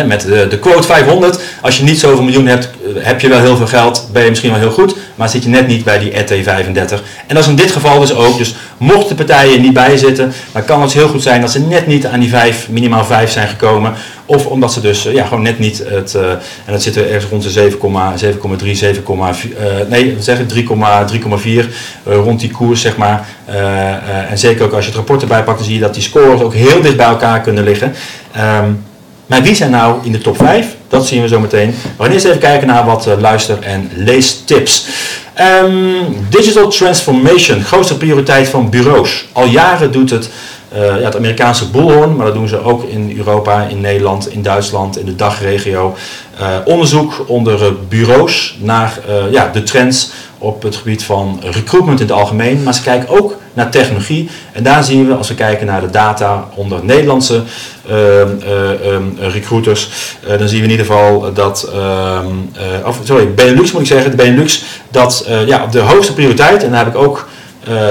Met de, de quote 500, als je niet zoveel miljoen hebt, eh, heb je wel heel veel geld, ben je misschien wel heel goed, maar zit je net niet bij die E ET35. En dat is in dit geval dus ook. Dus mochten de partijen niet bij zitten, dan kan het heel goed zijn dat ze net niet aan die 5, minimaal 5 zijn gekomen. Of omdat ze dus eh, ja, gewoon net niet het, eh, en dat zit er ergens rond de 7,3, 7,4, eh, nee, zeg ik, 3,4 eh, rond die koers zeg maar. En zeker ook als je het rapport erbij pakt, dan zie je dat die scores ook heel dicht bij elkaar kunnen liggen. Ehm, maar wie zijn nou in de top 5? Dat zien we zo meteen. We gaan eerst even kijken naar wat eh, luister- en leestips. Ehm, digital transformation, grootste prioriteit van bureaus. Al jaren doet het, eh, ja, het Amerikaanse Bullhorn, maar dat doen ze ook in Europa, in Nederland, in Duitsland, in de dagregio. Eh, onderzoek onder bureaus naar ja, de trends op het gebied van recruitment in het algemeen. Maar ze kijken ook naar technologie. En daar zien we, als we kijken naar de data onder Nederlandse ehm, eh, ehm, recruiters, eh, dan zien we in ieder geval dat, ehm, eh, of, sorry, Benelux moet ik zeggen, de Benelux, dat ja, op de hoogste prioriteit, en daar heb ik ook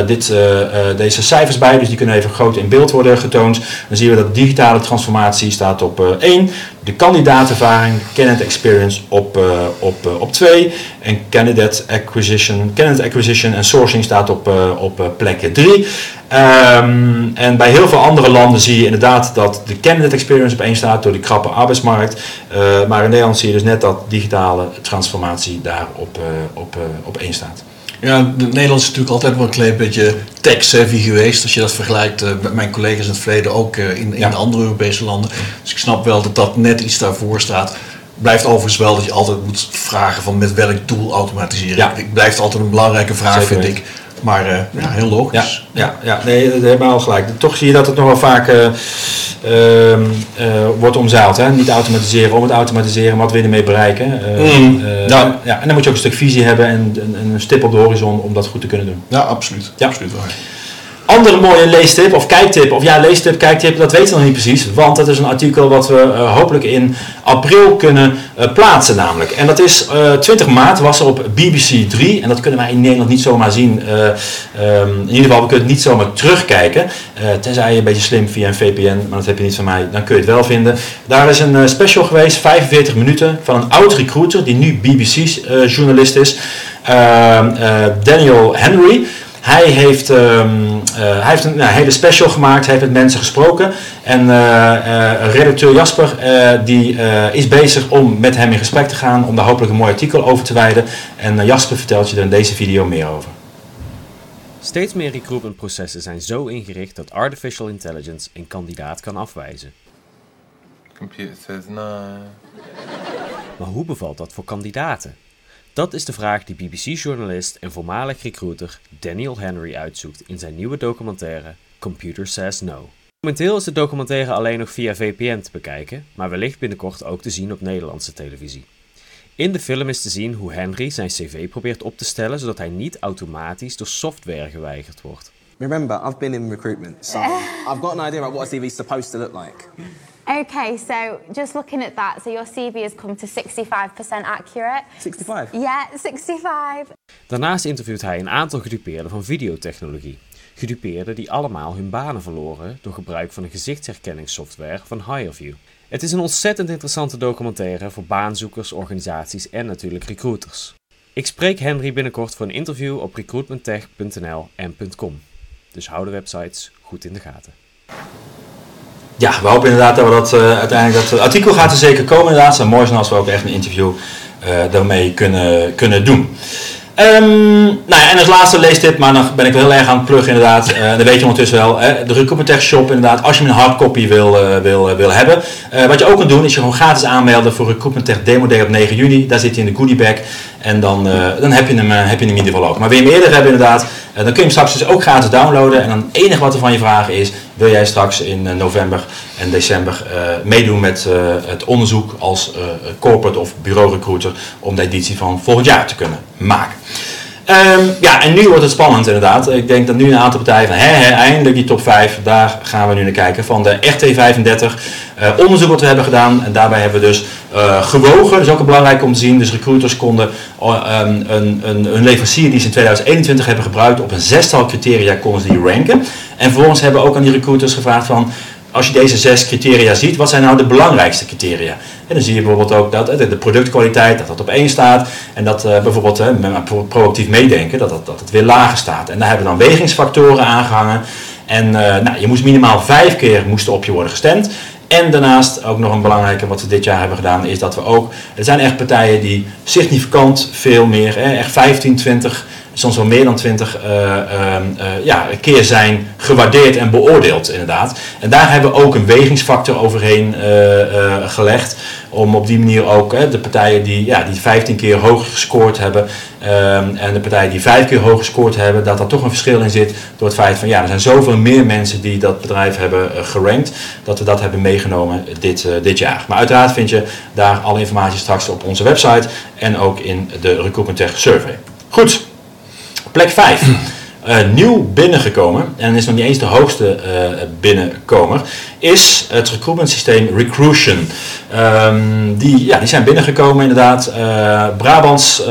dit, eh, eh, deze cijfers bij, dus die kunnen even groot in beeld worden getoond. Dan zien we dat digitale transformatie staat op 1, de kandidaatervaring, candidate experience op 2 op, eh, op twee en candidate acquisition, candidate acquisition en sourcing staat op, eh, op eh, plek 3. en bij heel veel andere landen zie je inderdaad dat de candidate experience op 1 staat door die krappe arbeidsmarkt. Eh, maar in Nederland zie je dus net dat digitale transformatie daar op, eh, op, eh, op 1 staat. Ja, de Nederland is natuurlijk altijd wel een klein beetje tech-savvy geweest. Als je dat vergelijkt eh, met mijn collega's in het verleden, ook eh, in, in Ja. de andere Europese landen. Dus ik snap wel dat dat net iets daarvoor staat. Blijft overigens wel dat je altijd moet vragen van met welk doel automatiseren. Ja. Ik blijft altijd een belangrijke vraag, Zeker vind ik. Maar eh, ja, heel logisch. ja, ja, nee, dat hebben we al gelijk. Toch zie je dat het nog wel vaak eh, ehm, eh, wordt omzeild. Hè? Niet automatiseren om het automatiseren, wat wil je ermee bereiken. Eh, Mm, eh, ja. ja, en dan moet je ook een stuk visie hebben en, en- en een stip op de horizon om dat goed te kunnen doen. Ja, absoluut. Ja. absoluut waar. Andere mooie leestip of kijktip, of ja, leestip, kijktip, dat weten we nog niet precies. Want dat is een artikel wat we eh, hopelijk in april kunnen eh, plaatsen namelijk. En dat is eh 20 maart, was er op BBC 3. En dat kunnen wij in Nederland niet zomaar zien. eh, ehm, in ieder geval, we kunnen het niet zomaar terugkijken. eh, tenzij je een beetje slim via een VPN, maar dat heb je niet van mij, dan kun je het wel vinden. Daar is een eh, special geweest, 45 minuten, van een oud recruiter die nu BBC-journalist is. Ehm, eh, Daniel Henry. Hij heeft, ehm, eh, hij heeft een nou, hele special gemaakt, hij heeft met mensen gesproken. En eh, eh, redacteur Jasper eh, die, eh, is bezig om met hem in gesprek te gaan, om daar hopelijk een mooi artikel over te wijden. En Jasper vertelt je er in deze video meer over. Steeds meer recruitmentprocessen zijn zo ingericht dat artificial intelligence een kandidaat kan afwijzen. Computer says no. Maar hoe bevalt dat voor kandidaten? Dat is de vraag die BBC-journalist en voormalig recruiter Daniel Henry uitzoekt in zijn nieuwe documentaire Computer Says No. Momenteel is de documentaire alleen nog via VPN te bekijken, maar wellicht binnenkort ook te zien op Nederlandse televisie. In de film is te zien hoe Henry zijn cv probeert op te stellen zodat hij niet automatisch door software geweigerd wordt. Remember, I've been in recruitment, so I've got an idea about what a CV is supposed to look like. Okay, so just looking at that, so your CV has come to 65% accurate. 65. Yeah, 65. Daarnaast interviewt hij een aantal gedupeerden van videotechnologie. Gedupeerden die allemaal hun banen verloren door gebruik van een gezichtsherkenningssoftware van HireView. Het is een ontzettend interessante documentaire voor baanzoekers, organisaties en natuurlijk recruiters. Ik spreek Henry binnenkort voor een interview op recruitmenttech.nl en .com. Dus hou de websites goed in de gaten. Ja, we hopen inderdaad dat we dat eh, uiteindelijk, dat artikel gaat er zeker komen inderdaad. Het zou mooi zijn als we ook echt een interview eh, daarmee kunnen, kunnen doen. Ehm, nou ja, en als laatste leestip, maar dan ben ik wel heel erg aan het pluggen inderdaad. Eh dat weet je ondertussen wel. Hè? De Tech Shop inderdaad, als je een hardcopy wil, wil, wil hebben. Wat je ook kan doen is je gewoon gratis aanmelden voor Recruitment Tech Demo Day op 9 juni. Daar zit hij in de goodie bag. En dan, eh, dan heb, je hem, eh, heb je hem in ieder geval ook. Maar wil je hem eerder hebben inderdaad, eh, dan kun je hem straks dus ook gratis downloaden. En dan het enige wat er van je vragen is, wil jij straks in november en december meedoen met het onderzoek als corporate of bureau recruiter om de editie van volgend jaar te kunnen maken. Ehm, ja, en nu wordt het spannend inderdaad. Ik denk dat nu een aantal partijen van, hè, hè, eindelijk die top 5, daar gaan we nu naar kijken. Van de RT35 eh, onderzoek wat we hebben gedaan. En daarbij hebben we dus eh, gewogen, dat is ook belangrijk om te zien. Dus recruiters konden ehm, een, een, een leverancier die ze in 2021 hebben gebruikt, op een zestal criteria konden ze die ranken. En vervolgens hebben we ook aan die recruiters gevraagd van, als je deze zes criteria ziet, wat zijn nou de belangrijkste criteria? En dan zie je bijvoorbeeld ook dat de productkwaliteit, dat dat op één staat. En dat eh, bijvoorbeeld proactief meedenken, dat, dat, dat het weer lager staat. En daar hebben we dan wegingsfactoren aangehangen. En eh, nou, je moest minimaal vijf keer moesten op je worden gestemd. En daarnaast ook nog een belangrijke wat we dit jaar hebben gedaan, is dat we ook, er zijn echt partijen die significant veel meer, echt 15, 20, soms wel meer dan 20 eh, ehm, eh, ja, keer zijn gewaardeerd en beoordeeld inderdaad. En daar hebben we ook een wegingsfactor overheen eh, gelegd. Om op die manier ook de partijen die, ja, die 15 keer hoger gescoord hebben ehm, en de partijen die 5 keer hoger gescoord hebben, dat er toch een verschil in zit door het feit van ja, er zijn zoveel meer mensen die dat bedrijf hebben gerankt, dat we dat hebben meegenomen dit, dit jaar. Maar uiteraard vind je daar alle informatie straks op onze website en ook in de Recruitment Tech Survey. Goed, plek 5. Eh, nieuw binnengekomen, en is nog niet eens de hoogste eh, binnenkomer, is het recruitment systeem Recruition. Ehm, die, ja, die zijn binnengekomen inderdaad. Eh, Brabants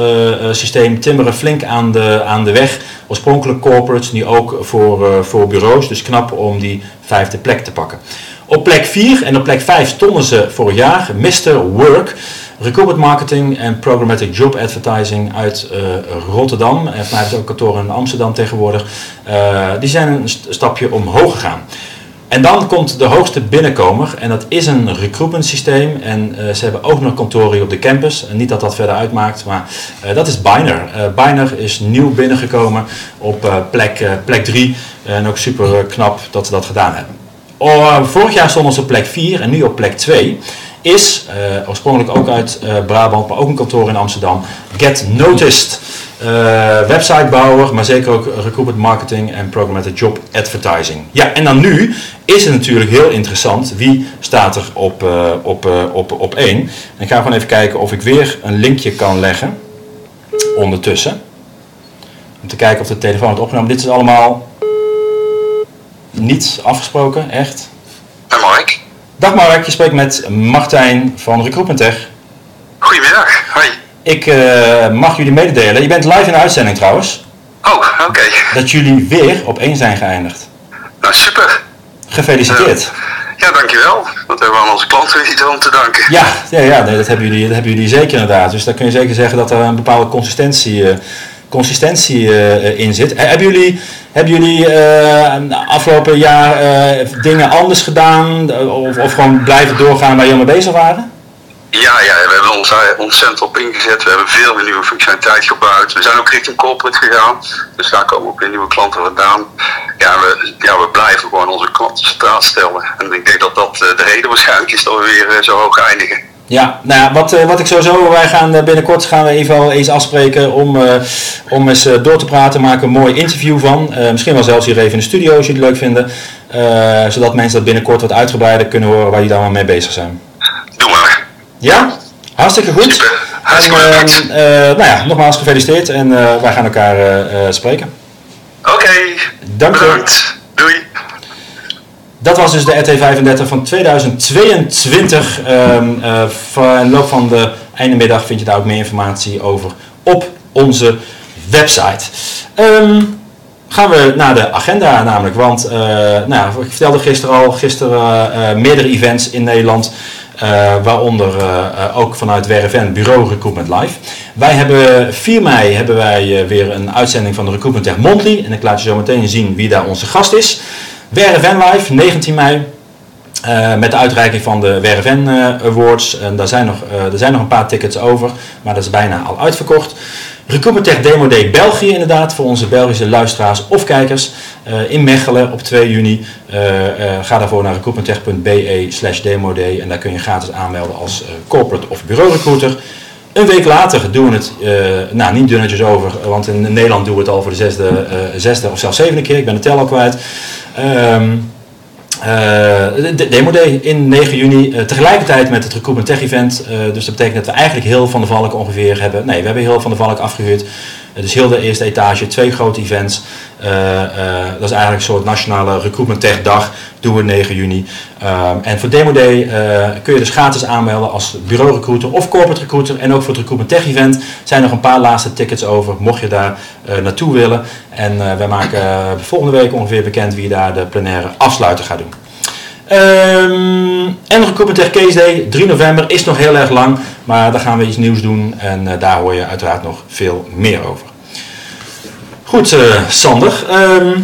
systeem timmeren flink aan de, aan de weg. Oorspronkelijk corporates, nu ook voor, voor bureaus. Dus knap om die vijfde plek te pakken. Op plek 4 en op plek 5 stonden ze vorig jaar Mr. Work. Recruitment Marketing en Programmatic Job Advertising uit eh, Rotterdam. En hebben ze ook kantoren in Amsterdam tegenwoordig. Eh, die zijn een st- stapje omhoog gegaan. En dan komt de hoogste binnenkomer en dat is een recruitment systeem. En eh, ze hebben ook nog kantoren op de campus. En niet dat dat verder uitmaakt, maar dat is Biner. Eh Biner is nieuw binnengekomen op plek, plek 3. En ook super knap dat ze dat gedaan hebben. Oh, vorig jaar stonden ze op plek 4 en nu op plek 2. Is eh, oorspronkelijk ook uit eh, Brabant, maar ook een kantoor in Amsterdam. Get Noticed. Eh, websitebouwer, maar zeker ook recruitment marketing en programmatic job advertising. Ja, en dan nu is het natuurlijk heel interessant wie staat er op, op, op, op 1. En ik ga gewoon even kijken of ik weer een linkje kan leggen ondertussen. Om te kijken of de telefoon wordt opgenomen. Dit is allemaal niet afgesproken, echt. En Mark? Dag Mark, je spreekt met Martijn van Recruitment Tech. Goedemiddag. Hoi. Ik eh, mag jullie mededelen, je bent live in de uitzending trouwens, Oh, oké. dat jullie weer op 1 zijn geëindigd. Nou, super. Gefeliciteerd. Ja, dankjewel. Dat hebben we aan onze klanten niet om te danken. Ja, ja, ja nee, dat, hebben jullie, dat hebben jullie zeker inderdaad. Dus daar kun je zeker zeggen dat er een bepaalde consistentie, eh, consistentie eh, in zit. Eh, hebben jullie, hebben jullie eh, afgelopen jaar eh, dingen anders gedaan? eh, Of, of gewoon blijven doorgaan waar jullie mee bezig waren? Ja, ja, we hebben ons ontzettend op ingezet. We hebben veel nieuwe functionaliteit gebruikt. We zijn ook richting corporate gegaan. Dus daar komen ook weer nieuwe klanten vandaan. Ja, we, ja, we blijven gewoon onze klanten centraal stellen. En ik denk dat dat eh, de reden waarschijnlijk is dat we weer eh, zo hoog eindigen. Ja, nou ja, wat, eh, wat ik sowieso, wij gaan eh, binnenkort gaan we even wel eens afspreken om, eh, om eens door te praten, maken een mooi interview van. Misschien wel zelfs hier even in de studio als jullie het leuk vinden. Zodat mensen dat binnenkort wat uitgebreider kunnen horen waar jullie allemaal mee bezig zijn. Doe maar. Ja, hartstikke goed. Super. Hartstikke bedankt. eh, eh, nou ja, nogmaals gefeliciteerd en wij gaan elkaar spreken. Oké. Dank je. Bedankt. Doei. Dat was dus de RT35 van 2022. Ehm eh, in de loop van de eindemiddag vind je daar ook meer informatie over op onze website. Ehm, gaan we naar de agenda namelijk, want eh, nou, ik vertelde gisteren al, gisteren eh, meerdere events in Nederland. waaronder ook vanuit WRFN Bureau Recruitment Live. Wij hebben 4 mei hebben wij weer een uitzending van de Recruitment Tech Monthly. En ik laat je zo meteen zien wie daar onze gast is. WRFN Live, 19 mei. Eh, met de uitreiking van de WRFN eh, Awards. En daar zijn nog, eh, er zijn nog een paar tickets over, maar dat is bijna al uitverkocht. Recruitment Tech Demo Day België inderdaad, voor onze Belgische luisteraars of kijkers. in Mechelen op 2 juni. Ga daarvoor naar recruitmenttech.be slash demo day. En daar kun je gratis aanmelden als corporate of bureau recruiter. Een week later doen we het, eh, nou niet dunnetjes over, want in Nederland doen we het al voor de zesde, eh, zesde of zelfs zevende keer. Ik ben de tel al kwijt. De Demo Day in 9 juni, tegelijkertijd met het Recruitment Tech Event. Dus dat betekent dat we eigenlijk heel Van de Valk ongeveer hebben. Nee, we hebben heel Van de Valk afgehuurd. Eh, dus heel de eerste etage, twee grote events. Eh, eh, dat is eigenlijk een soort nationale Recruitment Tech dag. Doen we 9 juni. Ehm, en voor Demo Day eh, kun je dus gratis aanmelden als bureau recruiter of corporate recruiter. En ook voor het Recruitment Tech Event zijn nog een paar laatste tickets over, mocht je daar naartoe willen. En wij maken volgende week ongeveer bekend wie daar de plenaire afsluiter gaat doen. Ehm, en Recruitment Case Day, 3 november, is nog heel erg lang. Maar daar gaan we iets nieuws doen en eh, daar hoor je uiteraard nog veel meer over. Goed, eh, Sander. ehm,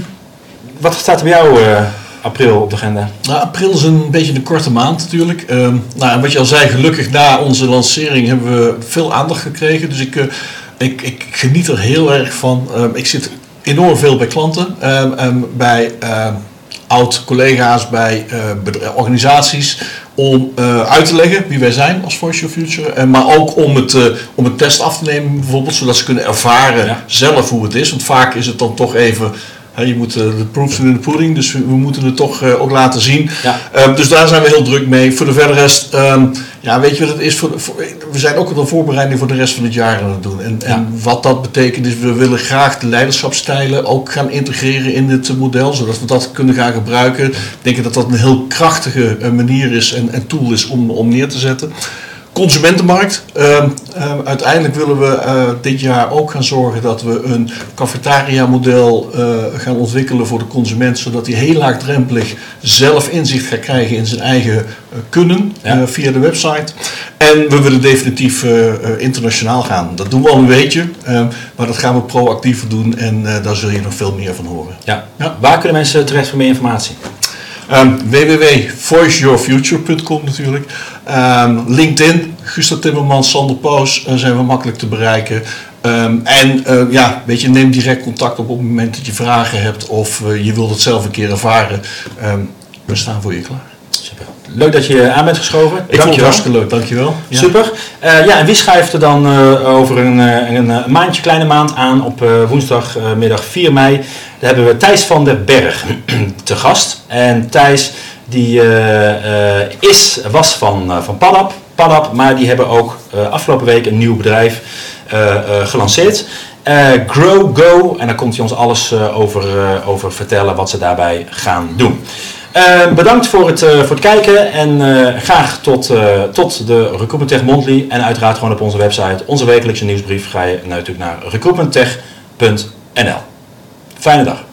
wat staat er bij jou eh, april op de agenda? Nou, april is een beetje een korte maand natuurlijk. Ehm, nou, wat je al zei, gelukkig na onze lancering hebben we veel aandacht gekregen. Dus ik, ik, ik geniet er heel erg van. Ik zit enorm veel bij klanten, bij oud-collega's, bij bedra- organisaties. Om eh, uit te leggen wie wij zijn als Voice Your Future. En maar ook om het, eh, om het test af te nemen bijvoorbeeld. Zodat ze kunnen ervaren Ja. zelf hoe het is. Want vaak is het dan toch even... je moet eh, de proofs in de pudding, dus we, we moeten het toch eh, ook laten zien. Ja. Ehm, dus daar zijn we heel druk mee. Voor de verder rest, ehm, ja, weet je wat het is? Voor, voor- we zijn ook een voorbereiding voor de rest van het jaar aan het doen. En, en wat dat betekent is, we willen graag de leiderschapsstijlen ook gaan integreren in dit model, zodat we dat kunnen gaan gebruiken. Ik denk dat dat een heel krachtige eh, manier is en, en tool is om, om neer te zetten. Consumentenmarkt. Ehm, ehm, uiteindelijk willen we eh, dit jaar ook gaan zorgen dat we een cafetaria-model eh, gaan ontwikkelen voor de consument, zodat hij heel laagdrempelig zelf inzicht gaat krijgen in zijn eigen eh, kunnen Ja. via de website. En we willen definitief internationaal gaan. Dat doen we al een beetje, ehm, maar dat gaan we proactiever doen en daar zul je nog veel meer van horen. Ja. Ja. Waar kunnen mensen terecht voor meer informatie? Um, www.voiceyourfuture.com natuurlijk. Ehm, LinkedIn, Gustav Timmermans, Sander Poos eh, zijn we makkelijk te bereiken. Ehm, en eh, ja, weet je, neem direct contact op op het moment dat je vragen hebt of eh, je wilt het zelf een keer ervaren. Ehm, we staan voor je klaar. Leuk dat je aan bent geschoven. Ik vond het hartstikke leuk, dankjewel. Ja. Super. Eh, ja, en wie schrijft er dan eh, over een, eh, een, maandje, kleine maand aan op woensdagmiddag 4 mei? Daar hebben we Thijs van den Berg te gast. En Thijs die is, was van, van Padap, Padap, maar die hebben ook afgelopen week een nieuw bedrijf gelanceerd. Grow Go. En daar komt hij ons alles over, over vertellen wat ze daarbij gaan doen. Eh, bedankt voor het, eh, voor het kijken en eh, graag tot, tot de Recruitment Tech Monthly. En uiteraard gewoon op onze website, onze wekelijkse nieuwsbrief, ga je natuurlijk naar recruitmenttech.nl. Fijne dag.